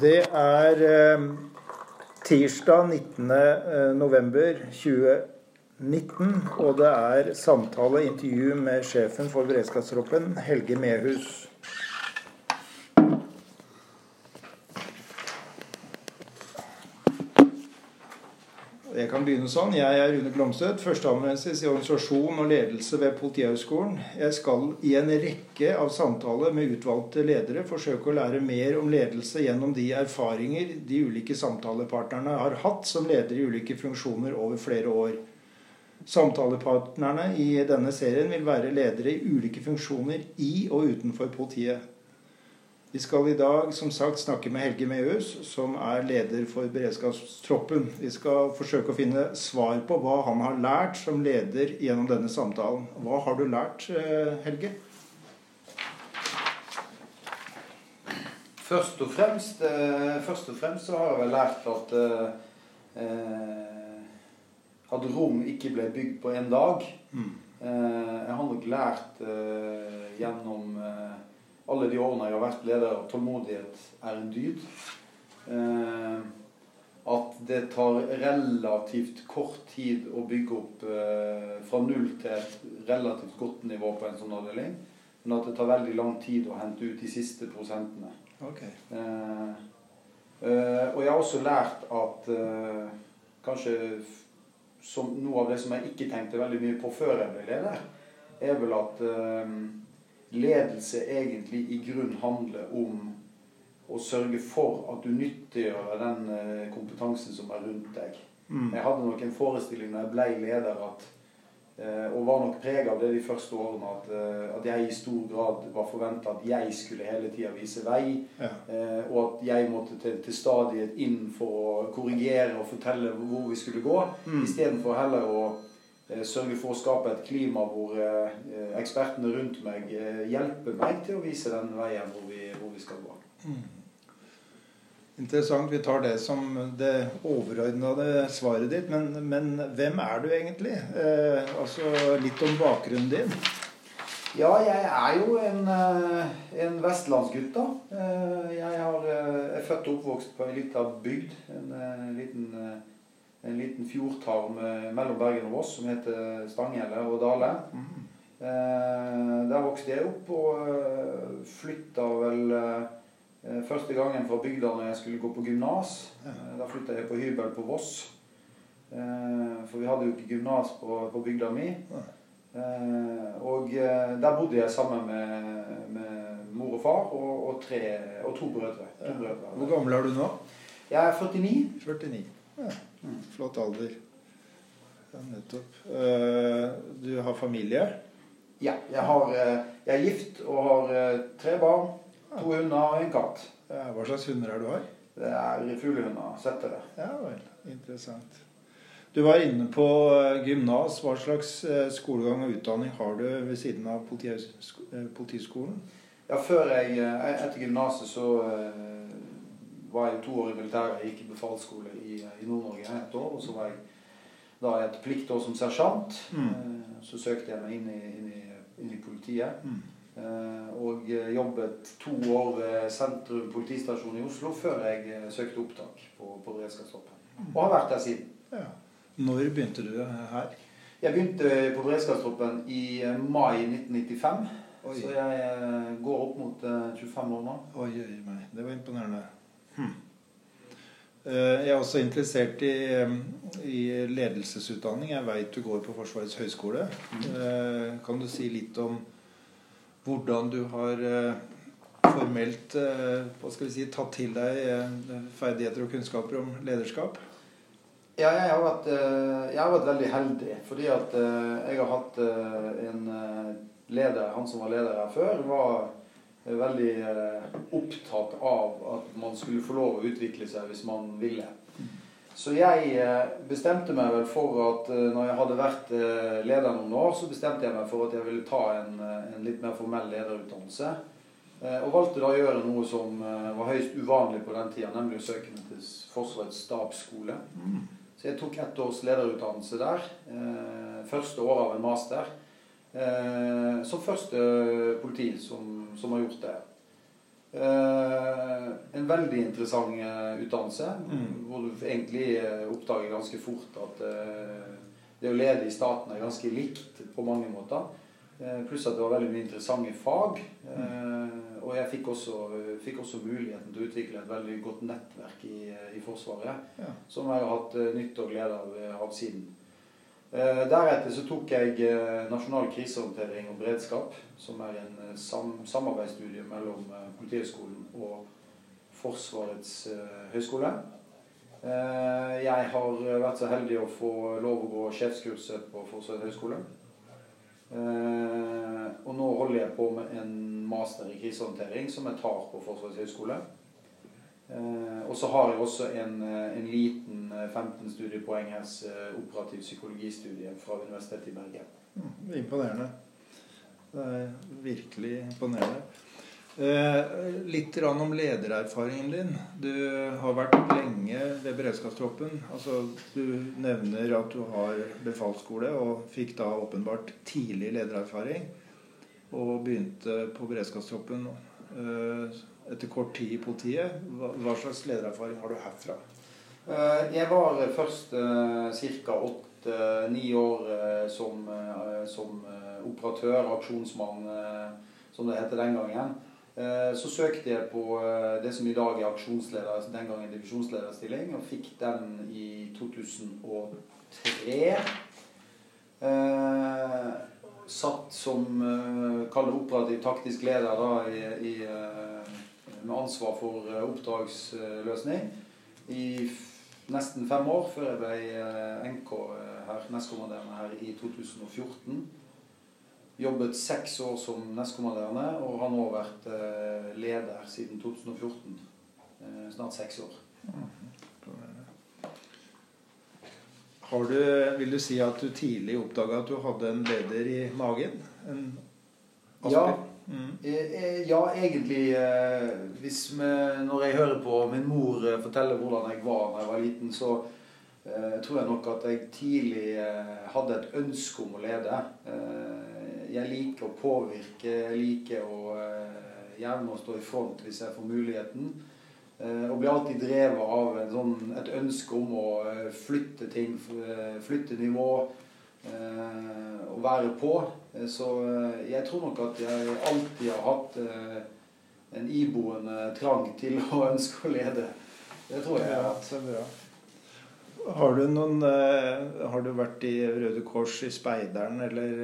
Det er eh, tirsdag 19. eh, november 2019, og det er samtale, intervju med sjefen for beredskapstroppen, Helge Mehus. Jeg kan begynne sånn. Jeg er Rune Glomstøt, førsteamanuensis i organisasjon og ledelse ved Politihøgskolen. Jeg skal i en rekke av samtaler med utvalgte ledere forsøke å lære mer om ledelse gjennom de erfaringer de ulike samtalepartnerne har hatt som ledere i ulike funksjoner over flere år. Samtalepartnerne i denne serien vil være ledere i ulike funksjoner i og utenfor politiet. Vi skal i dag som sagt snakke med Helge Mehus, som er leder for beredskapstroppen. Vi skal forsøke å finne svar på hva han har lært som leder gjennom denne samtalen. Hva har du lært, eh, Helge? Først og fremst, eh, først og fremst så har jeg vel lært at eh, at rom ikke ble bygd på én dag. Mm. Jeg har nok lært gjennom alle de årene jeg har vært leder, at tålmodighet er en dyd. Eh, at det tar relativt kort tid å bygge opp eh, fra null til et relativt godt nivå på en sånn avdeling. Men at det tar veldig lang tid å hente ut de siste prosentene. Okay. Eh, eh og jeg har også lært at eh, kanskje som, noe av det som jeg ikke tenkte veldig mye på før jeg ble leder, er vel at eh, ledelse egentlig i grunn handler om å sørge for at du nyttiggjør den eh, kompetansen som er rundt deg. Mm. Jeg hadde nok en forestilling når jeg ble leder, at, eh, og var nok prega av det de første årene, at, eh, at jeg i stor grad var forventa at jeg skulle hele tida vise vei. Ja. Og at jeg måtte til, til stadighet inn for å korrigere og fortelle hvor vi skulle gå, mm. istedenfor heller å sørge for å skape et klima hvor eh, ekspertene rundt meg eh, hjelper meg til å vise den veien hvor vi, hvor vi skal gå. Mm. Interessant. Vi tar det som det overordnede svaret ditt. Men, men, hvem er du egentlig? Eh, altså litt om bakgrunnen din. Ja, jeg er jo en, en vestlandsgutt, da. Jeg har, er født og oppvokst på ei lita bygd. En, en liten en liten fjordtarm mellom Bergen og Voss som heter Stanghelle og Dale. Mm. Eh, der vokste jeg opp og eh, flytta vel eh, første gangen fra bygda når jeg skulle gå på gymnas. Ja. da flytta jeg på hybel på Voss. Eh, for vi hadde jo ikke gymnas på, på, bygda mi. Eh, og der bodde jeg sammen med, med mor og far og, og, tre, og to brødre. To brødre. Hvor gammel er du nå? Jeg er 49. 49. Ja. Mm, flott alder. Ja, nettopp. Uh, du har familie? Ja. Jeg, har, uh, jeg, er gift og har uh, tre barn, to ja. hunder og en katt. Ja, hva slags hunder er du har? Det er fuglehunder. Settere. Ja vel. Interessant. Du var inne på gymnas. Hva slags skolegang og utdanning har du ved siden av Politiskolen? Ja, før jeg, Etter gymnaset så var jeg to år i militæret. Jeg gikk i befalsskole i, i Nord-Norge et år. Og så var jeg da et pliktår som sersjant. Mm. Eh, så søkte jeg meg inn i, inn i, inn i politiet. Mm. Eh, og jobbet to år ved Sentrum politistasjon i Oslo før jeg eh, søkte opptak på, på beredskapstroppen. Mm. Og har vært der siden. Ja. Når begynte du her? Jeg begynte på beredskapstroppen i mai 1995. Oi. Så jeg går opp mot 25 år nå. Oi, oi, meg. Det var imponerende. Hmm. Jeg er også interessert i, i ledelsesutdanning. Jeg veit du går på Forsvarets høgskole. Mm. Kan du si litt om hvordan du har eh, formelt hva skal vi si, tatt til deg ferdigheter og kunnskaper om lederskap? Ja, jeg har vært, jeg har vært veldig heldig. Fordi at jeg har hatt en leder, han som var leder her før, var veldig eh, opptatt av at man skulle få lov å utvikle seg hvis man ville. Så jeg eh, bestemte meg vel for at eh, når jeg hadde vært leder noen år, så bestemte jeg meg for at jeg ville ta en, en litt mer formell lederutdannelse. Og valgte da å gjøre noe som var høyst uvanlig på den tida, nemlig å søke meg til Forsvarets stabsskole. Så jeg tok ett års lederutdannelse der. Første år av en master som første politi som, som, har gjort det. Uh, en veldig interessant uh, utdannelse. Mm. Hvor du egentlig uh, oppdager ganske fort at det å lede i staten er ganske likt på mange måter. pluss at det var veldig mye interessante fag. og jeg fikk også, fikk også, muligheten til å utvikle et veldig godt nettverk i, i Forsvaret. Ja. Som jeg har hatt nytte og glede av, av siden. Deretter så tok jeg Nasjonal krisehåndtering og beredskap, som er en sam samarbeidsstudie mellom Politihøgskolen og Forsvarets høgskole. Jeg har vært så heldig å få lov å gå sjefskurset på Forsvarets høgskole. Og nå holder jeg på med en master i krisehåndtering som jeg tar på Forsvarets høgskole. Og så har jeg også en, en liten 15 studiepoengers operativ psykologistudie fra Universitetet i Bergen. Imponerende. Det er virkelig imponerende. Eh, litt om ledererfaringen din. Du har vært lenge ved beredskapstroppen. Altså, du nevner at du har befalsskole og fikk da åpenbart tidlig ledererfaring. Og begynte på beredskapstroppen eh, etter kort tid i politiet. Hva, slags ledererfaring har du herfra? Eh, jeg var først eh, ca. åtte-ni år eh, som, eh, som operatør, aksjonsmann, som det het den gangen. Eh, så søkte jeg på eh, det som i dag er aksjonsleder, altså den gangen divisjonslederstilling, og fikk den i 2003. Eh, satt som det operativ taktisk leder da, i, i, med ansvar for oppdragsløsning i nesten fem år, før jeg ble NK her, nestkommanderende her i 2014 jobbet seks år som nestkommanderende, og har nå vært eh, leder siden 2014. Eh, snart seks år. Har du, vil du si at du tidlig oppdaga at du hadde en leder i magen? En ja. Mm. Eh, ja, egentlig. Hvis vi, når jeg hører på min mor fortelle hvordan jeg var da jeg var liten, så tror jeg nok at jeg tidlig hadde et ønske om å lede jeg liker å påvirke. Jeg liker å eh, gjerne stå i front hvis jeg får muligheten. Eh, og blir alltid drevet av sånn, et ønske om å eh, flytte ting, flytte nivå. Og være på. Så jeg tror nok at jeg alltid har hatt en iboende trang til å ønske å lede. Det tror jeg. Ja, så bra. Har du, noen, har du vært i Røde Kors, i Speideren eller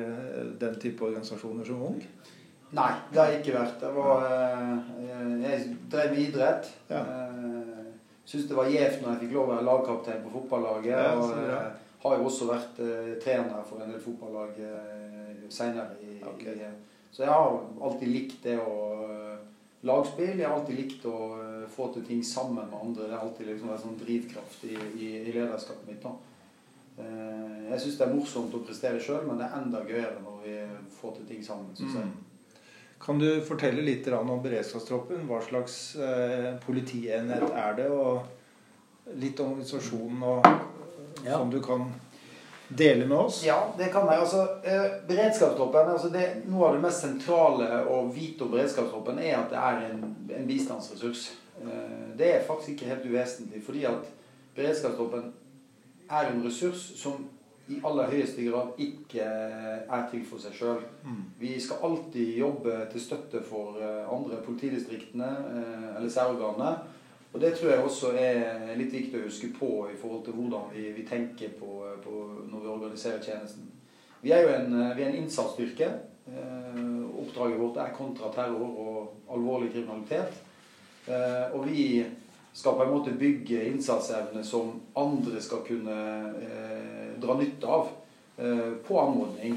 den type organisasjoner som ung? Nei, det har jeg ikke vært. Jeg, var, jeg drev med idrett. Ja. Syns det var gjevt når jeg fikk lov å være lagkaptein på fotballaget. Ja, har jo også vært trener for en del fotballag seinere. Okay. Så jeg har alltid likt det å lagspill. Jeg har alltid likt å uh, få til ting sammen med andre. Det har alltid liksom vært sånn drivkraft i, i, i lederskapet mitt. da. Uh, jeg syns det er morsomt å prestere sjøl, men det er enda gøyere når vi får til ting sammen. Synes jeg. Mm. Kan du fortelle litt om beredskapstroppen? Hva slags uh, politienhet er det? Og litt om organisasjonen og ja. som du kan dele med oss? Ja, det kan jeg. Altså, eh, beredskapstroppen, altså det, Noe av det mest sentrale å vite om beredskapstroppen er at det er en, en bistandsressurs. Eh, det er faktisk ikke helt uvesentlig, fordi at beredskapstroppen er en ressurs som i aller høyeste grad ikke er til for seg sjøl. Mm. Vi skal alltid jobbe til støtte for eh, andre politidistriktene eh, eller særorganene. Og det tror jeg også er litt viktig å huske på i forhold til hvordan vi, vi tenker på, på, når vi organiserer tjenesten. Vi er jo en, vi er en innsatsstyrke. Eh, oppdraget vårt er kontraterror og alvorlig kriminalitet. Eh, og vi skal på en måte bygge innsatsevne som andre skal kunne eh, dra nytte av eh, på anmodning.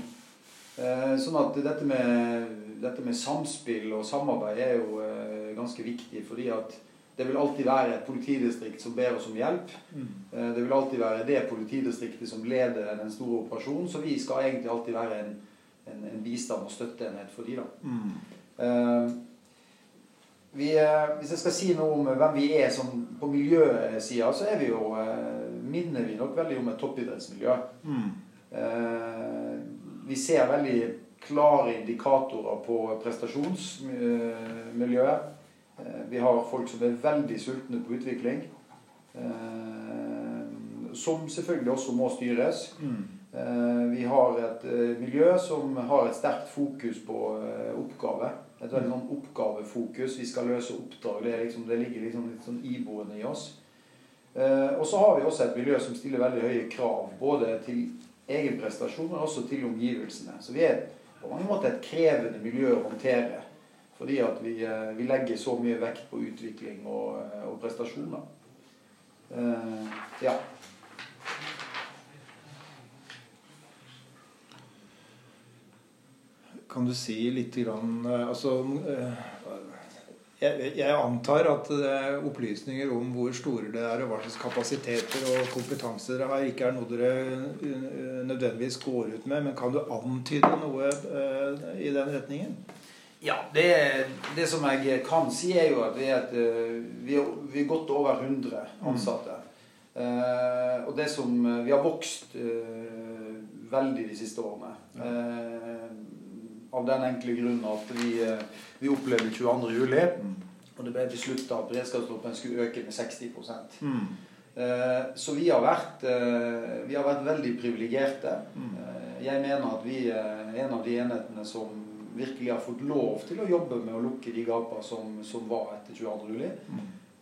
Eh, sånn at dette med, dette med, samspill og samarbeid er jo eh, ganske viktig. fordi at det vil alltid være et politidistrikt som ber oss om hjelp. Mm. Eh, det vil alltid være det politidistriktet som leder den store operasjonen. Så vi skal egentlig alltid være en, en, en bistand og støtteenhet for de da. Mm. Uh, vi, uh, hvis jeg skal si noe om hvem vi er som på miljøsida, så er vi jo, minner vi nok veldig om et toppidrettsmiljø. Mm. vi ser veldig klare indikatorer på prestasjonsmiljøet. Eh, vi har folk som er veldig sultne på utvikling. Eh, som selvfølgelig også må styres. Mm. Eh, vi har et miljø som har et sterkt fokus på oppgave. Et veldig sånn oppgavefokus. Vi skal løse oppdrag. Det, er liksom, det ligger liksom litt sånn iboende i oss. Og så har vi også et miljø som stiller veldig høye krav. Både til egen prestasjon, men også til omgivelsene. Så vi er på mange måter et krevende miljø å håndtere. Fordi at vi, eh, vi legger så mye vekt på utvikling og, eh, og prestasjoner. Eh, ja. Kan du si litt grann, eh, altså, jeg, jeg antar at opplysninger om hvor store det er, og hva slags kapasiteter og kompetanse dere har, ikke er noe dere nødvendigvis går ut med. Men kan du antyde noe i den retningen? Ja, det, det som jeg kan si, er jo at vi er, et, eh, vi er, vi er godt over 100 ansatte. Eh, og det som Vi har vokst uh, veldig de siste årene. Eh, av den enkle grunn at vi, eh, vi opplevde 22. juli. Og det ble beslutta at beredskapstroppen skulle øke med 60 Mm. Eh, Så vi har vært, eh, vi har vært veldig privilegerte. Eh, Jeg mener at vi er en av de enhetene som virkelig har fått lov til å jobbe med å lukke de gapene som, som var etter 22. juli.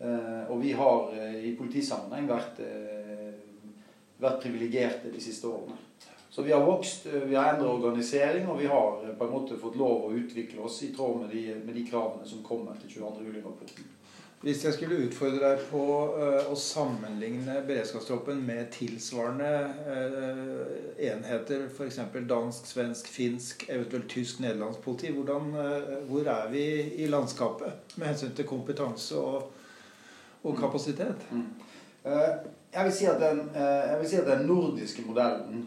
Eh, Og vi har eh, i politisammenheng vært, eh, vært privilegerte de siste årene. Så vi har vokst, eh, vi har endret organisering, og vi har eh, på en måte fått lov å utvikle oss i tråd med de, med de kravene som kom etter 22. Hvis jeg skulle utfordre deg på eh, å sammenligne beredskapstroppen med tilsvarende eh, enheter, f.eks. dansk, svensk, finsk, eventuelt tysk, nederlandsk politi, hvordan, eh, hvor er vi i landskapet med hensyn til kompetanse og, og kapasitet? Eh, Jeg vil si den, jeg vil si at den nordiske modellen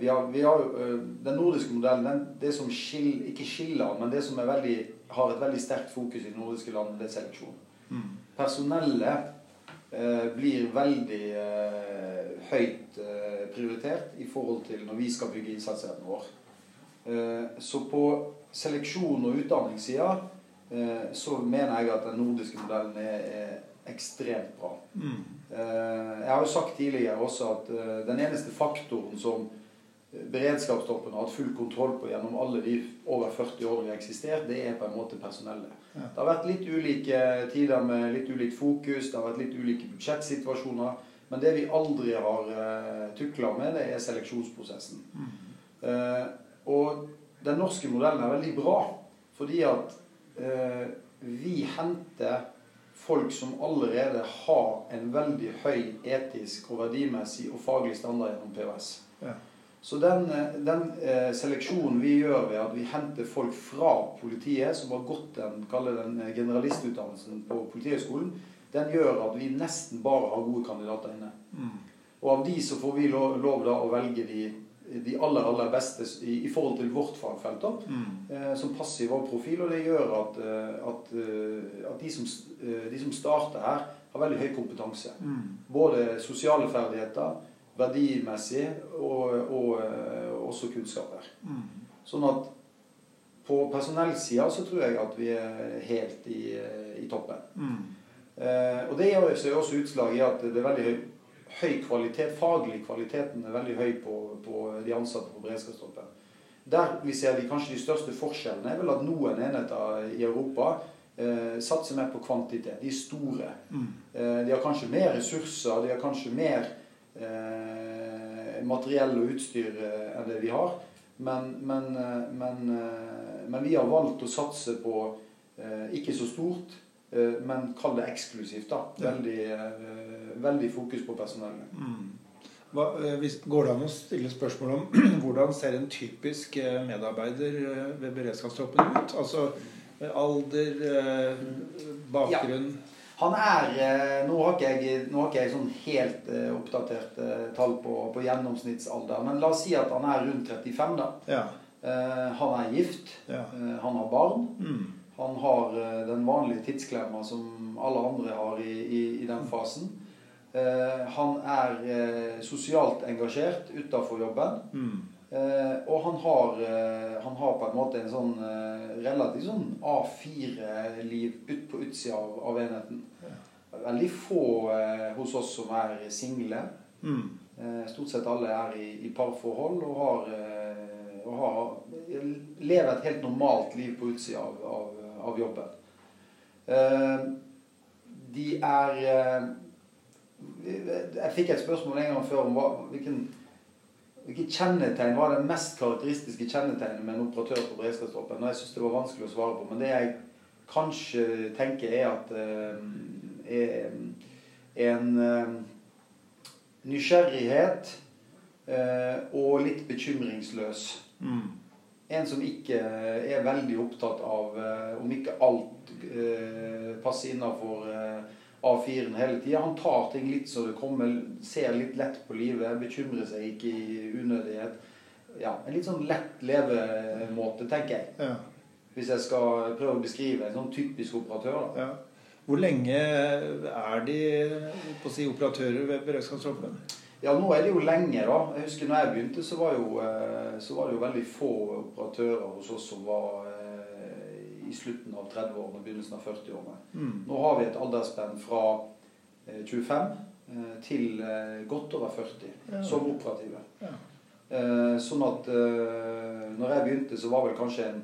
vi har, vi har, eh, Den nordiske modellen, den, det som skiller, ikke skiller, men det som veldig, har et veldig sterkt fokus i de nordiske landene, det er seleksjon. Personellet eh, blir veldig eh, høyt eh, prioritert i forhold til når vi skal bygge innsatsevnen vår. Eh, så på seleksjon- og utdanningssida eh, så mener jeg at den nordiske modellen er, er ekstremt bra. Mm. Jeg har jo sagt tidligere også at den eneste faktoren som beredskapstroppen har hatt full kontroll på gjennom alle de over 40 år vi har eksistert, det er på en måte personellet. Det har vært litt ulike tider med litt ulikt fokus, det har vært litt ulike budsjettsituasjoner. Men det vi aldri har uh, tukla med, det er seleksjonsprosessen. Uh, og den norske modellen er veldig bra, fordi at uh, vi henter folk som allerede har en veldig høy etisk og verdimessig og faglig standard gjennom POS. Ja. Så den, eh, den eh, seleksjonen vi gjør ved at vi henter folk fra politiet, som har gått den, den eh, generalistutdannelsen på Politihøgskolen, den gjør at vi nesten bare har gode kandidater inne. Mm. Og av de så får vi lov, lov da å velge de, de aller, aller beste i, i forhold til vårt fagfelt. da Mm. eh, som passer i vår profil, og det gjør at, at, at de, som, de som starter her, har veldig høy kompetanse. Mm. Både sosiale ferdigheter, verdimessig og, og eh, også kunnskaper. Mm. Sånn at på personellsida så tror jeg at vi er helt i, i toppen. Mm. Eh, og det gjør seg også utslag i at det er veldig høy, høy kvalitet, faglig kvaliteten er veldig høy på, på de ansatte på beredskapstroppen. Der vi ser de, kanskje de største forskjellene, er vel at noen enheter i Europa eh, satser mer på kvantitet. De er store. Mm. Eh, de har kanskje mer ressurser, de har kanskje mer eh, materiell og utstyr eh, enn det vi har. Men, men, eh, men, eh, men vi har valgt å satse på eh, ikke så stort, eh, men kall det eksklusivt. da. Veldig, eh, veldig fokus på personellet. Mm. Hva, eh, hvis, går det an å stille spørsmål om hvordan ser en typisk eh, medarbeider eh, ved beredskapstroppen ut? Altså eh, alder, bakgrunn bakgrunn Han er eh, Nå har ikke jeg, har ikke jeg sånn helt eh, oppdatert eh, tall på, på gjennomsnittsalder, men la oss si at han er rundt 35. da. Ja. Han er gift. ja. Han har barn. Mm. Han har den vanlige tidsklemma som alle andre har i, i, i den fasen. Eh, han er sosialt engasjert utafor jobben. Mm. Eh, og han har, eh, han har på en måte en sånn eh, relativt sånn A4-liv ut på utsida av, av enheten. Veldig få hos oss som er single. Mm. Eh, stort sett alle er i, i parforhold og har, og har lever et helt normalt liv på utsida av, av, av jobben. Eh, de er eh, Jeg fikk et spørsmål en gang før om hva, hvilken, hvilke kjennetegn var det mest karakteristiske kjennetegnet med en operatør på beredskapstroppen. Jeg syns det var vanskelig å svare på. Men det jeg kanskje tenker, er at eh, er en eh, nysgjerrighet eh, og litt bekymringsløs. Mm. En som ikke er veldig opptatt av eh, om ikke alt eh, passer innafor eh, A4-en hele tida. Han tar ting litt så det kommer, ser litt lett på livet, bekymrer seg ikke i unødighet. Ja, En litt sånn lett levemåte, tenker jeg. Ja. Hvis jeg skal prøve å beskrive en sånn typisk operatør. da. ja. Hvor lenge er de på å si, operatører ved beredskapstroppen? Ja, nå er det jo lenge, da. Jeg husker når jeg begynte, så var, jo, eh, så var det jo veldig få operatører hos oss som var i slutten av 30-årene og begynnelsen av 40-årene. Mm. Nå har vi et aldersspenn fra eh, 25 eh, til eh, godt over 40 Ja. som operative. Ja. Eh, Sånn at eh, når jeg begynte, så var vel kanskje en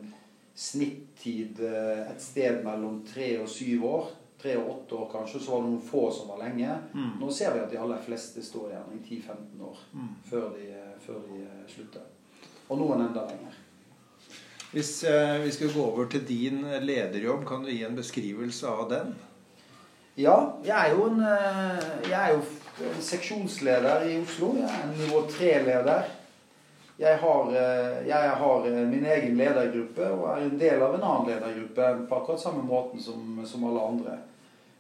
snittid eh, et sted mellom 3 og 7 år. 3 og 8 år kanskje. Så var det noen få som var lenge. Mm. Nå ser vi at de aller fleste står igjen i 10-15 år Mm. før de, eh, før de eh, slutter. Og noen enda lenger. Hvis eh, vi skal gå over til din lederjobb, kan du gi en beskrivelse av den? Ja, jeg er jo en, eh, er jo en seksjonsleder i Oslo. Jeg er en nivå tre-leder. Jeg eh, jeg har min egen ledergruppe og er en del av en annen ledergruppe på akkurat samme måten som, som alle andre.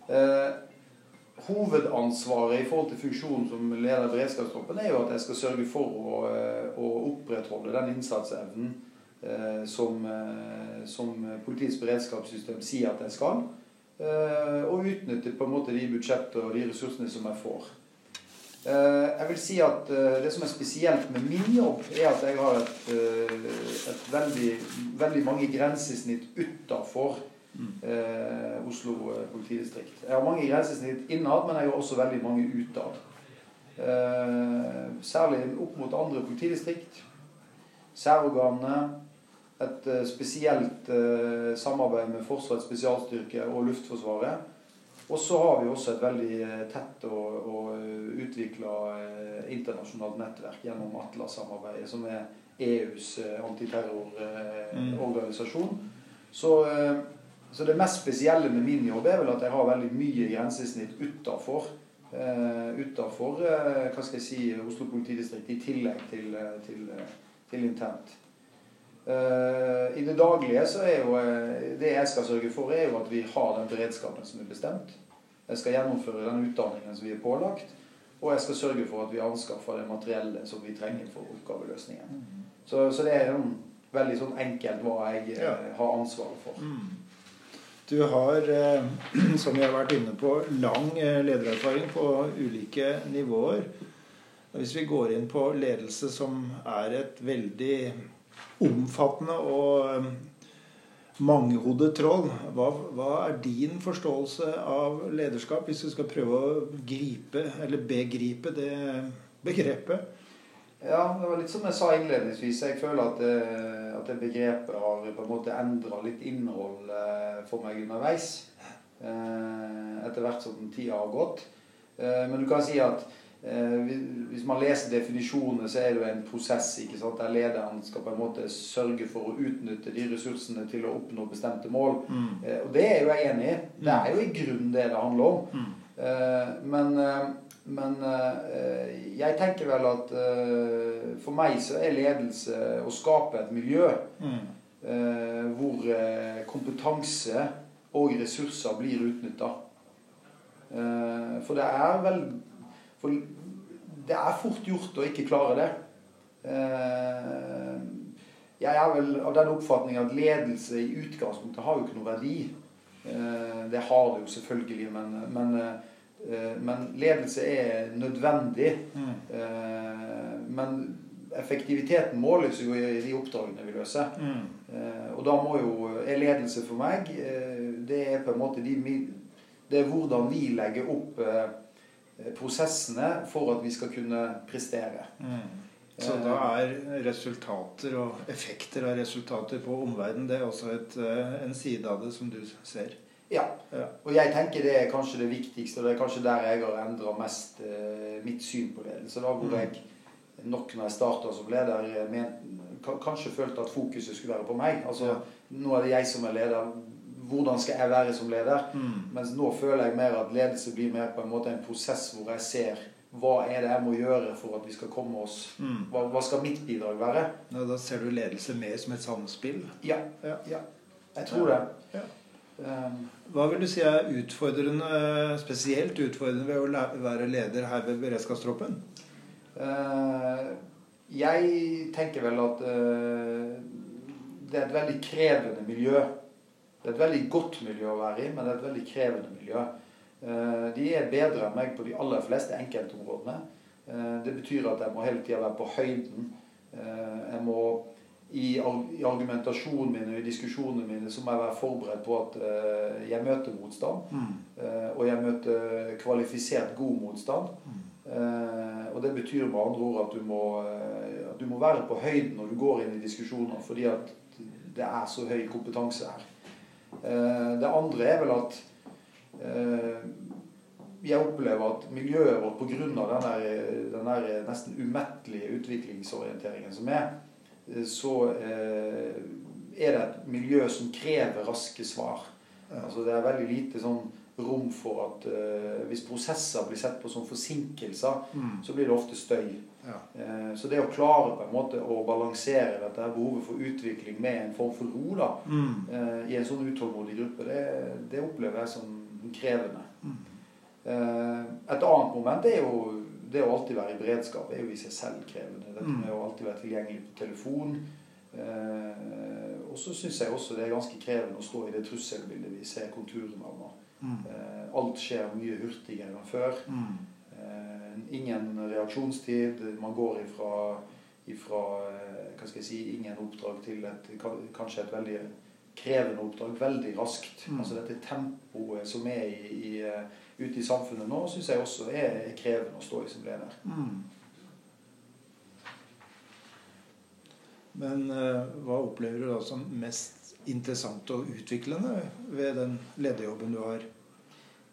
Eh, hovedansvaret i forhold til funksjonen som leder i beredskapstroppen er jo at jeg skal sørge for å, å opprettholde den innsatsevnen som, eh, som politiets beredskapssystem sier at jeg skal. Eh, og utnytte på en måte de budsjetter og de ressursene som jeg får. Eh, jeg vil si at eh, Det som er spesielt med min jobb, er at jeg har et, eh, et veldig, veldig mange grensesnitt utafor eh, Oslo eh, politidistrikt. Jeg har mange grensesnitt innad, men jeg har også veldig mange utad. Eh, særlig opp mot andre politidistrikt. Særorganene. Et eh, spesielt eh, samarbeid med Forsvarets spesialstyrke og Luftforsvaret. Og så har vi også et veldig eh, tett og, og utvikla internasjonalt nettverk gjennom Atlas-samarbeidet, som er EUs antiterrororganisasjon. Så, eh, så det mest spesielle med min jobb er vel at jeg har veldig mye grensesnitt utafor. Utafor si, Oslo politidistrikt, i tillegg til, til, til internt. Eh, I det daglige så er jo eh, det jeg skal sørge for, er jo at vi har den beredskapen som er bestemt. Jeg skal gjennomføre den utdanningen som vi er pålagt. Og jeg skal sørge for at vi anskaffer det materiellet som vi trenger for oppgaveløsningen. Så, så det er sånn, veldig sånn enkelt hva jeg eh, Ja. har ansvaret for. Mm. Du har, som vi har vært inne på, lang ledererfaring på ulike nivåer. Hvis vi går inn på ledelse, som er et veldig omfattende og eh, mangehodet troll, hva, hva er din forståelse av lederskap, hvis du skal prøve å gripe eller begripe det begrepet? Ja, det var litt som jeg sa innledningsvis. Jeg føler at det, at det begrepet har på en måte endra litt innhold eh, for meg underveis. eh, Etter hvert som tida har gått. Eh, Men du kan si at eh, hvis- hvis man leser definisjonene, så er det jo en prosess ikke sant? der lederen skal på en måte sørge for å utnytte de ressursene til å oppnå bestemte mål. Mm. Og det er jo jeg enig i. Det er jo i grunnen det det handler om. Mm. Men, eh, men eh, jeg tenker vel at eh, for meg så er ledelse å skape et miljø Mm. eh, hvor eh, kompetanse og ressurser blir utnytta. For det er vel for Det er fort gjort å ikke klare det. Eh, Jeg er vel av den oppfatning at ledelse i utgangspunktet har jo ikke noe verdi. Eh, Det har det jo selvfølgelig, men, men, eh, men ledelse er nødvendig. Mm. Men effektiviteten måles jo i de oppdragene vi løser. Mm. og da må jo er ledelse for meg Det er på en måte de, Det er hvordan vi legger opp prosessene for at vi skal kunne prestere. Så da er resultater og effekter av resultater på omverdenen det er også et, en side av det som du ser? Ja. Og jeg tenker det er kanskje det viktigste, og det er kanskje der jeg har endra mest eh, mitt syn på ledelse. Da hvor mm. jeg nok når jeg starta som leder, men, kanskje følte at fokuset skulle være på meg. Altså, ja. Nå er det jeg som er leder. Hvordan skal jeg være som leder? Mm. Mens nå føler jeg mer at ledelse blir mer på en måte en prosess hvor jeg ser hva er det jeg må gjøre for at vi skal komme oss mm. hva, hva, skal mitt bidrag være? Ja, da ser du ledelse mer som et samspill? Ja. ja. ja. Jeg tror det. Ja. Um, Hva vil du si er utfordrende, spesielt utfordrende ved å være leder her ved beredskapstroppen? Uh, jeg tenker vel at uh, det er et veldig krevende miljø. Det er et veldig godt miljø å være i, men det er et veldig krevende miljø. Uh, de er bedre enn meg på de aller fleste enkeltområdene. Det betyr at jeg må hele tida være på høyden. Jeg må i, argumentasjonen min og i diskusjonene mine så må jeg være forberedt på at jeg møter motstand. Mm. Og jeg møter kvalifisert god motstand. Mm. Og det betyr med andre ord at du, må, at du må være på høyden når du går inn i diskusjoner, fordi at det er så høy kompetanse her. Det andre er vel at jeg opplever at miljøet vårt pga. den, den der nesten umettelige utviklingsorienteringen som er, så eh, er det et miljø som krever raske svar. Altså Det er veldig lite sånn rom for at uh, hvis prosesser blir sett på som forsinkelser, mm. så blir det ofte støy. Ja. Uh, så det å klare på en måte å balansere dette behovet for utvikling med en form for ro da, mm. uh, i en sånn utålmodig gruppe, det, det, opplever jeg som krevende. Mm. et annet moment er jo det å alltid være i beredskap er jo i seg selv krevende. Dette mm. med å alltid være tilgjengelig på telefon. Og så syns jeg også det er ganske krevende å stå i det trusselbildet vi ser konturene av nå. Mm. Alt skjer mye hurtigere enn før. Mm. Ingen reaksjonstid. Man går ifra, ifra eh, hva skal jeg si, ingen oppdrag til et, kanskje et veldig krevende oppdrag veldig raskt. Mm. Altså dette tempoet som er i, i ute i samfunnet nå, syns jeg også er krevende å stå i som leder. Mm. Men hva opplever du da som mest interessant og utviklende ved den lederjobben du har?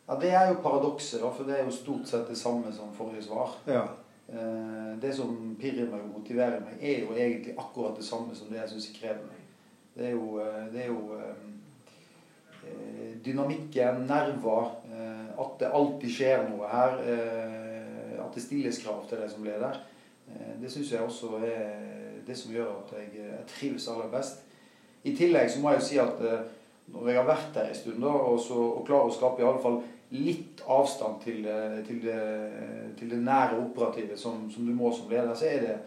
Ja, Det er jo paradokset, for det er jo stort sett det samme som forrige svar. Ja. Uh, det som pirrer meg og motiverer meg, er jo egentlig akkurat det samme som det jeg syns krever meg. Det er jo, uh, det er jo um, dynamikken, nerver, eh, at det alltid skjer noe her. Eh, at det stilles krav til deg som leder. Eh, det syns jeg også er det som gjør at jeg, jeg trives aller best. I tillegg så må jeg jo si at når jeg har vært her en stund da, og, så, og klarer å skape i alle fall litt avstand til, til, det, til det, nære operative som, som, du må som leder, så er det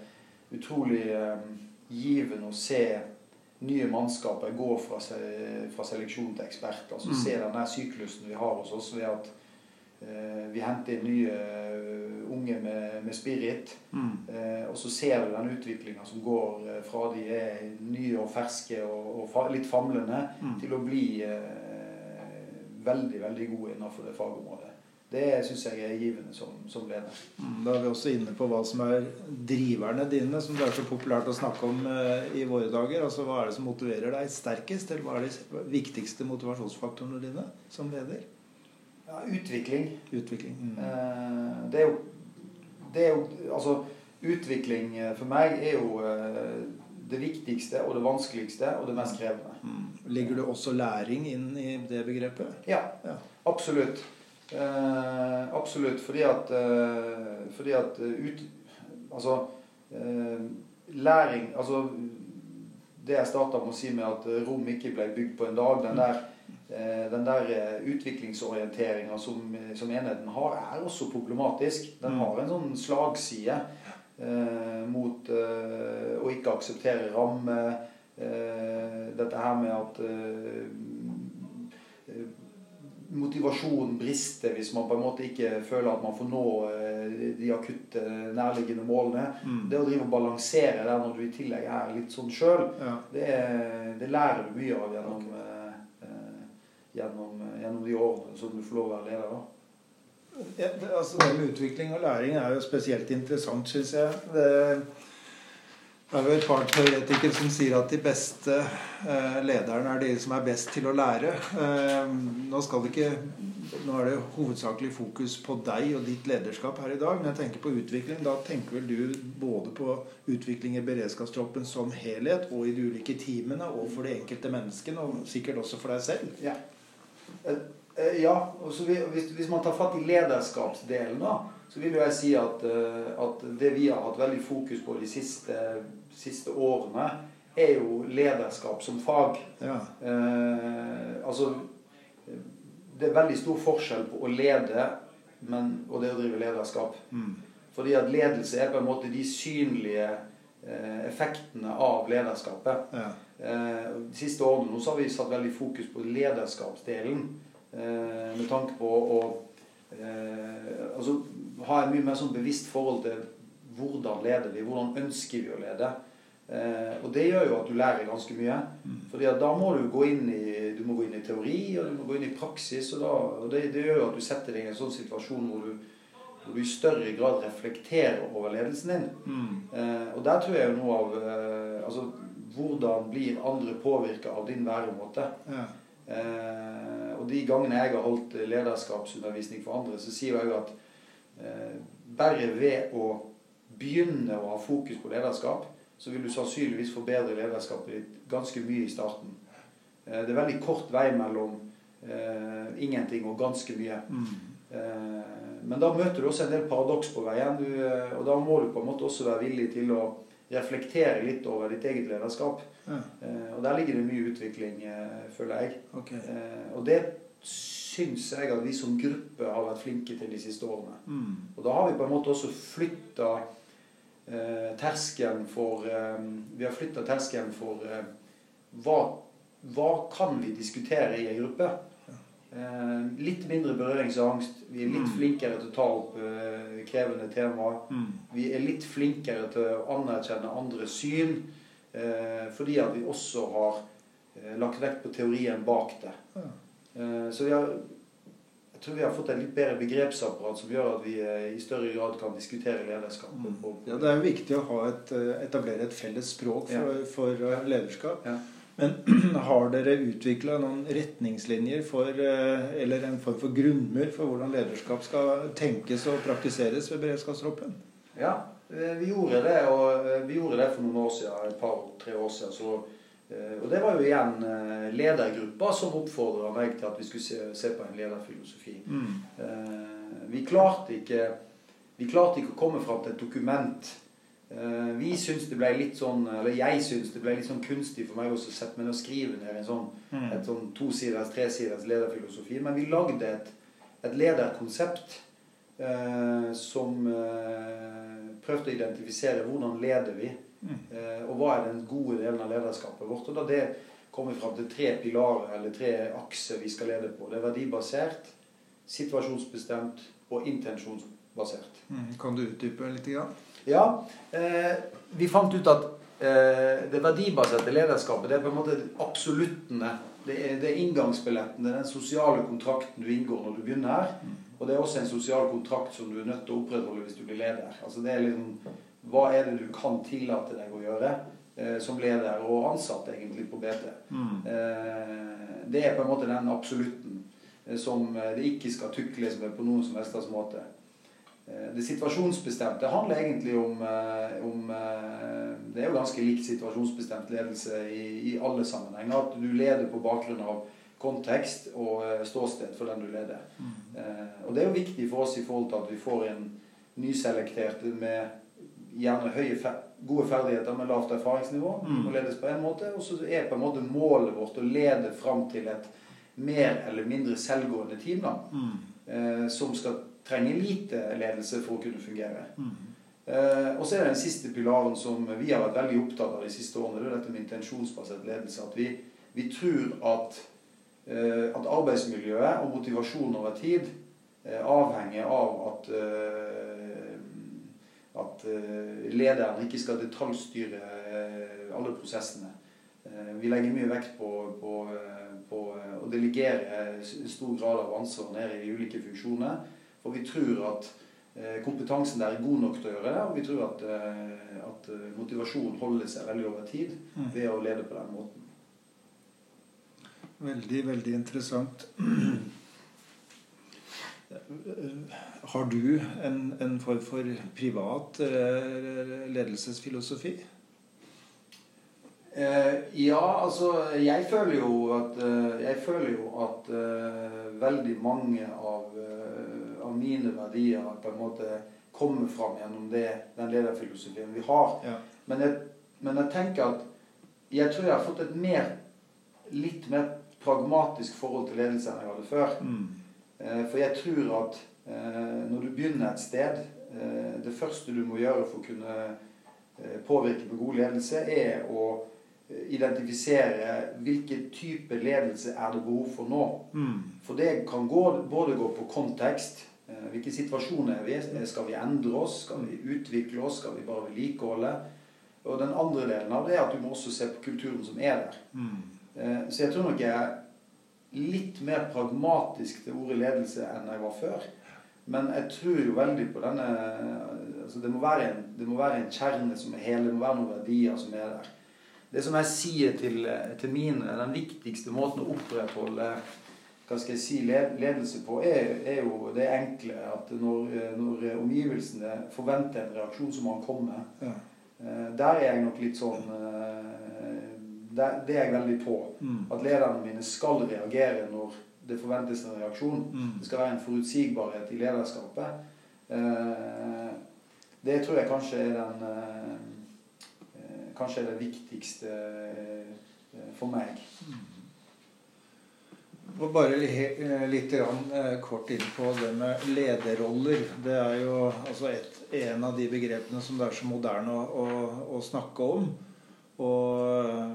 utrolig eh, givende å se nye mannskaper gå fra, fra seleksjon til ekspert. Altså mm. Se der syklusen vi har hos oss ved at eh, vi henter inn nye uh, unge med, med spirit. Mm. Eh, og så ser du den utviklinga som går eh, fra de er nye og ferske og, og litt famlende, mm. til å bli eh, veldig, veldig gode innenfor det fagområdet. Det syns jeg er givende som, som leder. Mm, da er vi også inne på hva som er driverne dine, som det er så populært å snakke om eh, i våre dager. Altså Hva er det som motiverer deg sterkest? Eller hva er de viktigste motivasjonsfaktorene dine som leder? Ja, utvikling. Utvikling. Mm. Eh, det, er jo, det er jo Altså, utvikling eh, for meg er jo eh, det viktigste og det vanskeligste og det mest krevende. Mm. Ligger det også læring inn i det begrepet? Ja, ja. absolutt. Eh, absolutt. Fordi at, eh, fordi at ut, Altså eh, læring Altså det jeg starta med å si med at Rom ikke ble bygd på en dag, den der, eh, den der utviklingsorienteringa som, som, enheten har, er også problematisk. Den har en sånn slagside eh, mot å ikke akseptere ramme. dette her med at motivasjonen brister hvis man på en måte ikke føler at man får nå eh, de akutte, nærliggende målene. Mm. Det å drive og balansere der når du i tillegg er litt sånn sjøl, Ja. det, det lærer du mye av gjennom, eh, eh, gjennom, gjennom de årene som du får lov å være leder. da. Ja, det, altså det med utvikling og læring er jo spesielt interessant, syns jeg. Det, det er jo et par teoretikere som sier at de beste eh, lederne er de som er best til å lære. Eh, nå, skal det ikke, nå er det hovedsakelig fokus på deg og ditt lederskap her i dag. Men jeg tenker på utvikling. Da tenker vel du både på utvikling i beredskapstroppen som helhet og i de ulike teamene og for de enkelte menneskene, og sikkert også for deg selv. Ja. Eh, eh, ja, og så hvis, hvis man tar fatt i lederskapsdelen, da, så vil jeg si at, eh, at det vi har hatt veldig fokus på de siste, siste årene, er jo lederskap som fag. Ja. Eh, altså Det er veldig stor forskjell på å lede men, og det å drive lederskap. Mm. Fordi at ledelse er på en måte de synlige effektene av lederskapet. Ja. Eh, de siste årene nå så har vi satt veldig fokus på lederskapsdelen. Eh, med tanke på å eh, altså, ha en mye mer sånn bevisst forhold til hvordan leder vi, hvordan ønsker vi å lede. Eh, og det gjør jo at du lærer ganske mye. Fordi at da må du gå inn i, du må gå inn i teori og du må gå inn i praksis. Og, da, og det, det gjør jo at du setter deg i en sånn situasjon hvor du, hvor du i større grad reflekterer over ledelsen din. Mm. Eh, og der tror jeg jo noe av eh, altså, Hvordan blir andre påvirka av din væremåte? Ja. Eh, og de gangene jeg har holdt lederskapsundervisning for andre, så sier jeg at eh, bare ved å begynne å ha fokus på lederskap, så vil du sannsynligvis forbedre lederskapet ditt ganske mye i starten. Eh, det er veldig kort vei mellom eh, ingenting og ganske mye. Mm. Eh, men da møter du også en del paradoks på veien, du, eh, og da må du på en måte også være villig til å reflektere litt over ditt eget lederskap. Ja. Eh, og der ligger det mye utvikling, føler jeg. Ok. Eh, og det syns jeg at vi som gruppe har vært flinke til de siste årene. Mm. Og da har vi på en måte også flytta eh, terskelen for eh, Vi har flytta terskelen for eh, hva, hva kan vi diskutere i en gruppe? Eh, litt mindre berøringsangst. Vi er litt Mm. flinkere til å ta opp eh, krevende temaer. Mm. Vi er litt flinkere til å anerkjenne andres syn. Eh, fordi at vi også har lagt vekt på teorien bak det. Ja. Eh, så vi har, jeg tror vi har fått et litt bedre begrepsapparat som gjør at vi i større grad kan diskutere lederskap. Mm. Ja, Det er viktig å ha et, etablere et felles språk for, for eh, lederskap. Ja. Men har dere utvikla noen retningslinjer for, eh, eller en form for grunnmur for hvordan lederskap skal tenkes og praktiseres ved beredskapstroppen? Ja, eh, vi gjorde det, og eh, vi gjorde det for noen år siden, et par-tre år siden. Så, og det var jo igjen ledergruppa som oppfordra meg til at vi skulle se, se på en lederfilosofi. Mm. Vi klarte ikke vi klarte ikke å komme fram til et dokument. Eh, Vi syns det ble litt sånn, eller jeg syns det ble litt sånn kunstig for meg også å sette meg ned og skrive ned en sånn, Mm. et sånn tosiders, tresiders lederfilosofi. Men vi lagde et, et lederkonsept eh, som eh, prøvde å identifisere hvordan leder vi, Mm. eh, og hva er den gode delen av lederskapet vårt. Og da det kommer fram til tre pilarer, eller tre akser vi skal lede på. Det er verdibasert, situasjonsbestemt og intensjonsbasert. Mm. Kan du utdype litt? Grann? Ja, eh, vi fant ut at eh, det verdibaserte lederskapet det er på en måte absoluttene. Det er, det er inngangsbilletten, det er den sosiale kontrakten du inngår når du begynner her. Og det er også en sosial kontrakt som du er nødt til å opprettholde hvis du blir leder. Altså det er liksom, Hva er det du kan tillate deg å gjøre eh, som leder og ansatt egentlig på BT? Mm. Eh, det er på en måte den absolutten eh, som eh, det ikke skal tukles med på noen som helst slags måte. Eh, Det situasjonsbestemte handler egentlig om, eh, om eh, Det er jo ganske likt situasjonsbestemt ledelse i, i alle sammenhenger. At du leder på bakgrunn av kontekst og ståsted for den du leder. Eh, Og det er jo viktig for oss i forhold til at vi får en nyselektert med gjerne høye, gode ferdigheter med lavt erfaringsnivå. Mm. Og ledes på en måte. Og så er på en måte målet vårt å lede fram til et mer eller mindre selvgående team. da Mm. eh, som skal trenge lite ledelse for å kunne fungere. Mm. Eh, og så er det den siste pilaren som vi har vært veldig opptatt av de siste årene. Det er dette med intensjonsbasert ledelse. At vi, vi tror at eh, at arbeidsmiljøet og motivasjon over tid eh, avhenger av at eh, at eh, lederen ikke skal detaljstyre eh, alle prosessene. Eh, vi legger mye vekt på, på, på å delegere en stor grad av ansvar ned i ulike funksjoner. For vi tror at eh, kompetansen der er god nok til å gjøre det, og vi tror at, eh, at eh, motivasjonen holder seg veldig over tid Mm. ved å lede på den måten. Veldig, veldig interessant. Har du en, en form for privat ledelsesfilosofi? Ja, altså Jeg føler jo at, jeg føler jo at veldig mange av, av mine verdier på en måte kommer fram gjennom det, den lederfilosofien vi har. Ja. Men jeg, men jeg tenker at jeg tror jeg har fått et mer, litt mer pragmatisk forhold til ledelse enn jeg hadde før. Mm. Eh, For jeg tror at eh, når du begynner et sted eh, Det første du må gjøre for å kunne påvirke på god ledelse, er å identifisere hvilken type ledelse er det behov for nå. Mm. For det kan gå, både gå på kontekst. Eh, situasjoner er vi i? Skal vi endre oss? Skal vi utvikle oss? Skal vi bare vedlikeholde? Og den andre delen av det er at du må også se på kulturen som er der. Mm. Eh, Så jeg tror nok jeg er litt mer pragmatisk til ordet ledelse enn jeg var før. Men jeg tror jo veldig på denne altså det, må være en, det må være en kjerne som er hele. Det må være noen verdier som er der. Det som jeg sier til, til mine, den viktigste måten å opprettholde hva skal jeg si, ledelse på, er, er jo det enkle at når, når omgivelsene forventer en reaksjon, så må han komme. Ja. Eh, Der er jeg nok litt sånn eh, der, Det er jeg veldig på. Mm. At lederne mine skal reagere når det forventes en reaksjon. Mm. Det skal være en forutsigbarhet i lederskapet. Eh, Det tror jeg kanskje er den Kanskje er det viktigste for meg. Og bare eh, litt eh, kort inn på det med lederroller. Det er jo altså et, en av de begrepene som det er så moderne å, å, å snakke om. Og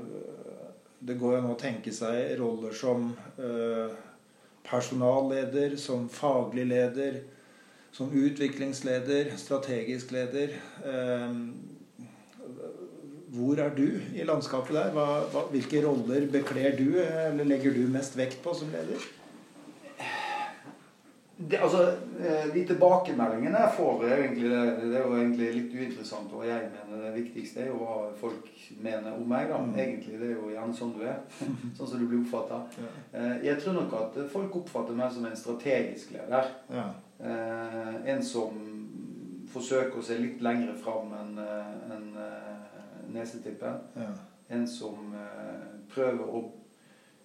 det går jo an å tenke seg roller som eh, personalleder, som faglig leder, som utviklingsleder, strategisk leder. Eh, hvor er du i landskapet der? Hva, hva, hvilke roller bekler du, eller legger du mest vekt på som leder? Det, altså, eh, De tilbakemeldingene jeg får, er egentlig, det er jo egentlig litt uinteressant. Og jeg mener det viktigste er jo hva folk mener om meg. da, Mm. Egentlig, Det er jo gjerne sånn du er. Sånn som du blir oppfatta. Jeg tror nok at folk oppfatter meg som en strategisk leder. Ja. Eh, en som forsøker å se litt lengre fram enn en, eh, nesetippen. Ja. En som eh, prøver å,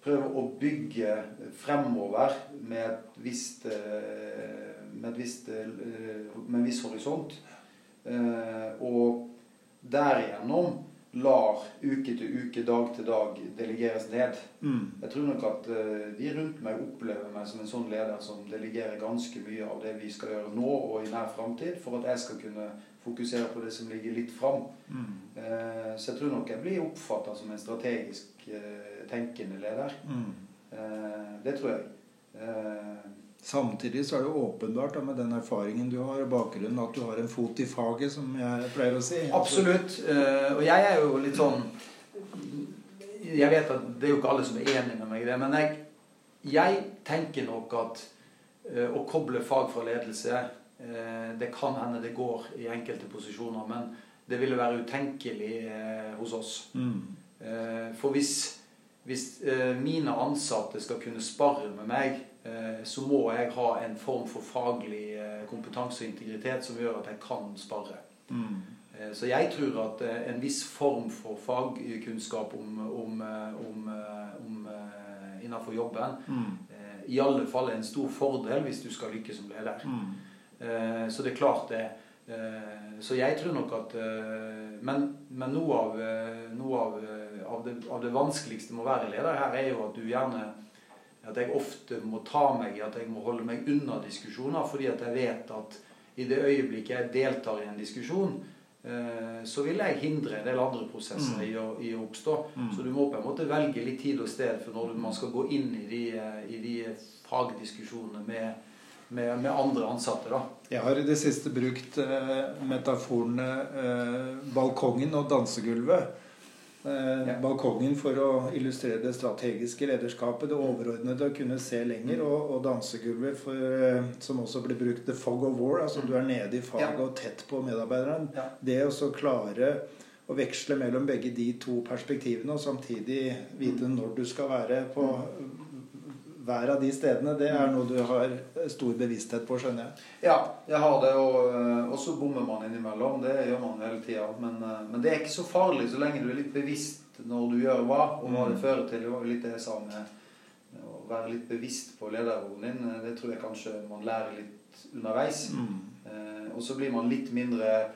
prøver å bygge fremover med et visst eh, med, et visst, eh, med en viss horisont. Eh, og derigjennom lar uke til uke, dag til dag delegeres ned. Mm. Jeg tror nok at eh, de rundt meg opplever meg som en sånn leder som delegerer ganske mye av det vi skal gjøre nå og i nær framtid, for at jeg skal kunne fokusere på det som ligger litt fram. Mm. Eh, Så jeg tror nok jeg blir oppfatta som en strategisk eh, tenkende leder. Mm. Eh, Det tror jeg. Samtidig så er det åpenbart da, med den erfaringen du har og bakgrunnen at du har en fot i faget, som jeg pleier å si. Absolutt. Eh, Og jeg er jo litt sånn Jeg vet at det er jo ikke alle som er enig med meg i det, men jeg, jeg tenker nok at eh, å koble fag fra ledelse eh, Det kan hende det går i enkelte posisjoner, men det ville være utenkelig hos oss. Mm. For hvis, hvis mine ansatte skal kunne spare med meg, så må jeg ha en form for faglig eh, kompetanse og integritet som gjør at jeg kan spare. Mm. Eh, Så jeg tror at eh, en viss form for fagkunnskap om, om, eh, om, eh, om eh, innenfor jobben Mm. eh, i alle fall er en stor fordel hvis du skal lykkes som leder. Mm. Eh, Så det er klart det. Eh, Så jeg tror nok at eh, Men, men noe, av, eh, noe av, eh, av, det, av det vanskeligste med å være leder her er jo at du gjerne At jeg ofte må ta meg i at jeg må holde meg unna diskusjoner fordi at jeg vet at i det øyeblikket jeg deltar i en diskusjon, eh, så vil jeg hindre en del andre prosesser Mm. i, å, i å oppstå. Mm. Så du må på en måte velge litt tid og sted for når man skal gå inn i de, eh, i de fagdiskusjonene med, med, med andre ansatte. da. Jeg har i det siste brukt eh, metaforene eh, balkongen og dansegulvet. Eh, Ja. Balkongen for å illustrere det strategiske lederskapet, det overordnede, å kunne se lenger. Og, og dansegulvet, for, eh, som også blir brukt, the fog of war. Altså du er nede i faget og tett på medarbeideren. Ja. Det å så klare å veksle mellom begge de to perspektivene, og samtidig vite når du skal være på hver av de stedene, det er noe du har stor bevissthet på, skjønner jeg. Ja, jeg har det, og, eh, og så bommer man innimellom. Det gjør man hele tida. Men, eh, men det er ikke så farlig så lenge du er litt bevisst når du gjør hva, og hva det Mm. fører til. Det var jo litt det jeg sa med med å være litt bevisst på lederrollen din. Eh, Det tror jeg kanskje man lærer litt underveis. Eh, og så blir man litt mindre eh,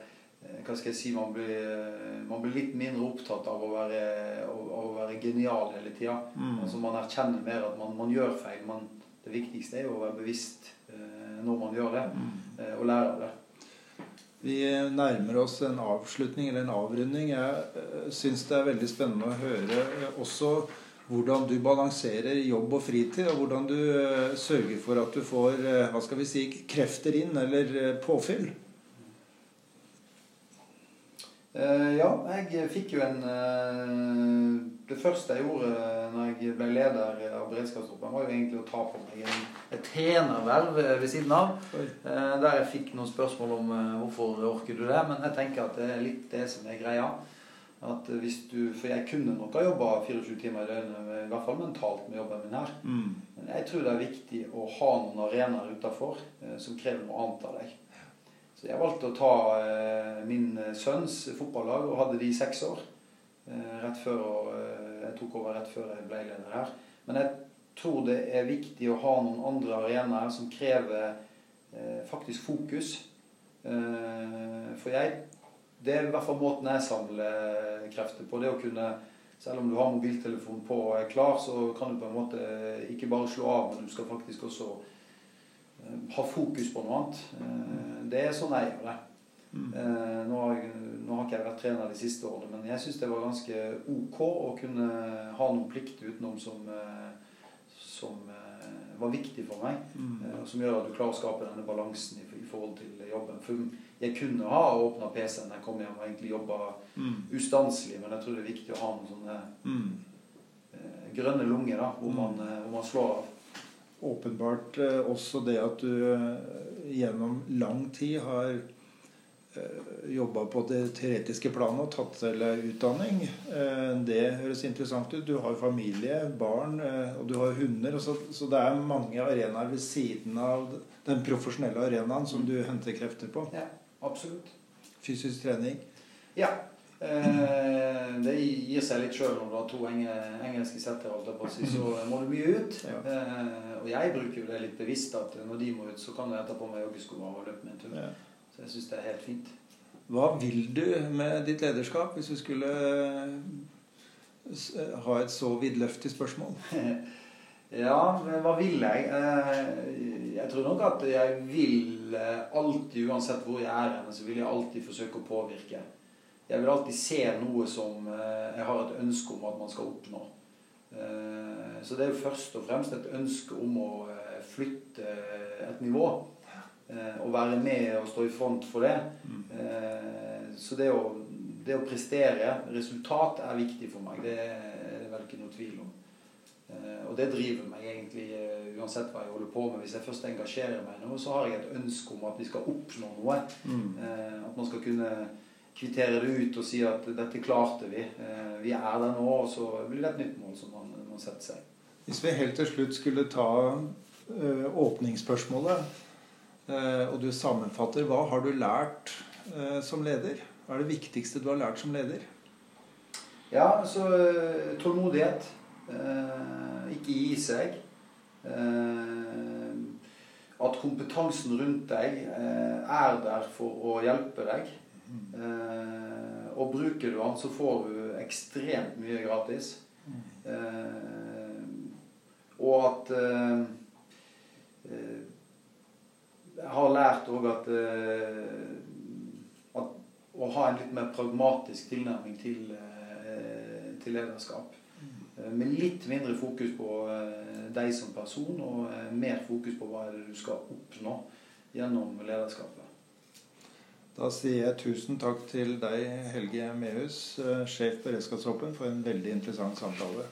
hva skal jeg si, man blir, eh, man blir litt mindre opptatt av å være, av, å være genial hele tida. Mm. Altså man erkjenner mer at man, man gjør feil. Men det viktigste er jo å være bevisst eh, når man gjør det, Mm. eh, og lære av det. Vi nærmer oss en avslutning eller en avrunding. Jeg uh, syns det er veldig spennende å høre eh, også hvordan du balanserer jobb og fritid, og hvordan du eh, sørger for at du får eh, hva skal vi si, krefter inn, eller eh, påfyll. Eh, ja, jeg fikk jo en eh, Det første jeg gjorde når jeg ble leder av beredskapstroppen, var jo egentlig å ta på meg et trenerverv eh, ved siden av. Eh, der jeg fikk noen spørsmål om eh, hvorfor orker du det. Men jeg tenker at det er litt det som er greia. At hvis du, For jeg kunne nok ha jobba 24 timer i døgnet, i hvert fall mentalt, med jobben min her. Mm. Men jeg tror det er viktig å ha noen arenaer utafor eh, som krever noe annet av deg. Så jeg valgte å ta eh, min sønns fotballag og hadde de i seks år. Eh, rett før eh, Jeg tok over rett før jeg ble leder her. Men jeg tror det er viktig å ha noen andre arenaer som krever eh, faktisk fokus. Eh, for jeg Det er i hvert fall måten jeg samler krefter på. Det å kunne selv om du har mobiltelefonen på og er klar, så kan du på en måte ikke bare slå av, men du skal faktisk også eh, ha fokus på noe annet. Eh, Det er sånn jeg gjør det. Mm. Eh, Nå har, jeg, nå har ikke jeg vært trener de siste årene, men jeg syns det var ganske ok å kunne ha noen plikter utenom som, eh, som eh, var viktig for meg. Mm. eh, Som gjør at du klarer å skape denne balansen i, i forhold til jobben. For jeg kunne ha åpna PC-en jeg kom hjem og egentlig jobba Mm. ustanselig, men jeg tror det er viktig å ha noen sånne Mm. eh, grønne lunger da, hvor man, Mm. eh, hvor man slår av. Åpenbart eh, også det at du eh, gjennom lang tid har eh, jobba på det teoretiske planet og tatt til utdanning. Det høres interessant ut. Du har familie, barn, og du har hunder. Så, så det er mange arenaer ved siden av den profesjonelle arenaen som du henter krefter på. Ja, absolutt. Fysisk trening. Ja. Eh, det gir seg litt sjøl når du har to engelske setter, holdt på å si, så må du mye ut. Eh, og jeg bruker jo det litt bevisst at når de må ut, så kan du ta på meg joggesko og løpe med en tur. Ja. Så jeg syns det er helt fint. Hva vil du med ditt lederskap, hvis du skulle ha et så vidløftig spørsmål? Ja, men hva vil jeg? Eh, Jeg tror nok at jeg vil alltid, uansett hvor jeg er så vil jeg alltid forsøke å påvirke. Jeg vil alltid se noe som eh, jeg har et ønske om at man skal oppnå. Eh, Så det er jo først og fremst et ønske om å eh, flytte et nivå. Og være med og stå i front for det. Så det å, det å prestere resultat er viktig for meg. Det er det vel ikke noe tvil om. Og det driver meg egentlig uansett hva jeg holder på med. Hvis jeg først engasjerer meg i noe, så har jeg et ønske om at vi skal oppnå noe. Eh, At man skal kunne kvittere det ut og sier at 'dette klarte vi'. Eh, Vi er der nå, og så blir det et nytt mål som man, må setter seg. Hvis vi helt til slutt skulle ta eh, åpningsspørsmålet, eh, og du sammenfatter, hva har du lært eh, som leder? Hva er det viktigste du har lært som leder? Ja, så eh, tålmodighet. Eh, ikke gi seg. Eh, at kompetansen rundt deg eh, er der for å hjelpe deg. Eh, og bruker du den, så får du ekstremt mye gratis. Eh, og at eh, eh Jeg har lært òg at, eh, at, Å ha en litt mer pragmatisk tilnærming til, eh, til lederskap. Med litt mindre fokus på deg som person, og mer fokus på hva det er du skal oppnå gjennom lederskapet. Da sier jeg tusen takk til deg, Helge Mehus, eh, sjef beredskapstroppen, for en veldig interessant samtale.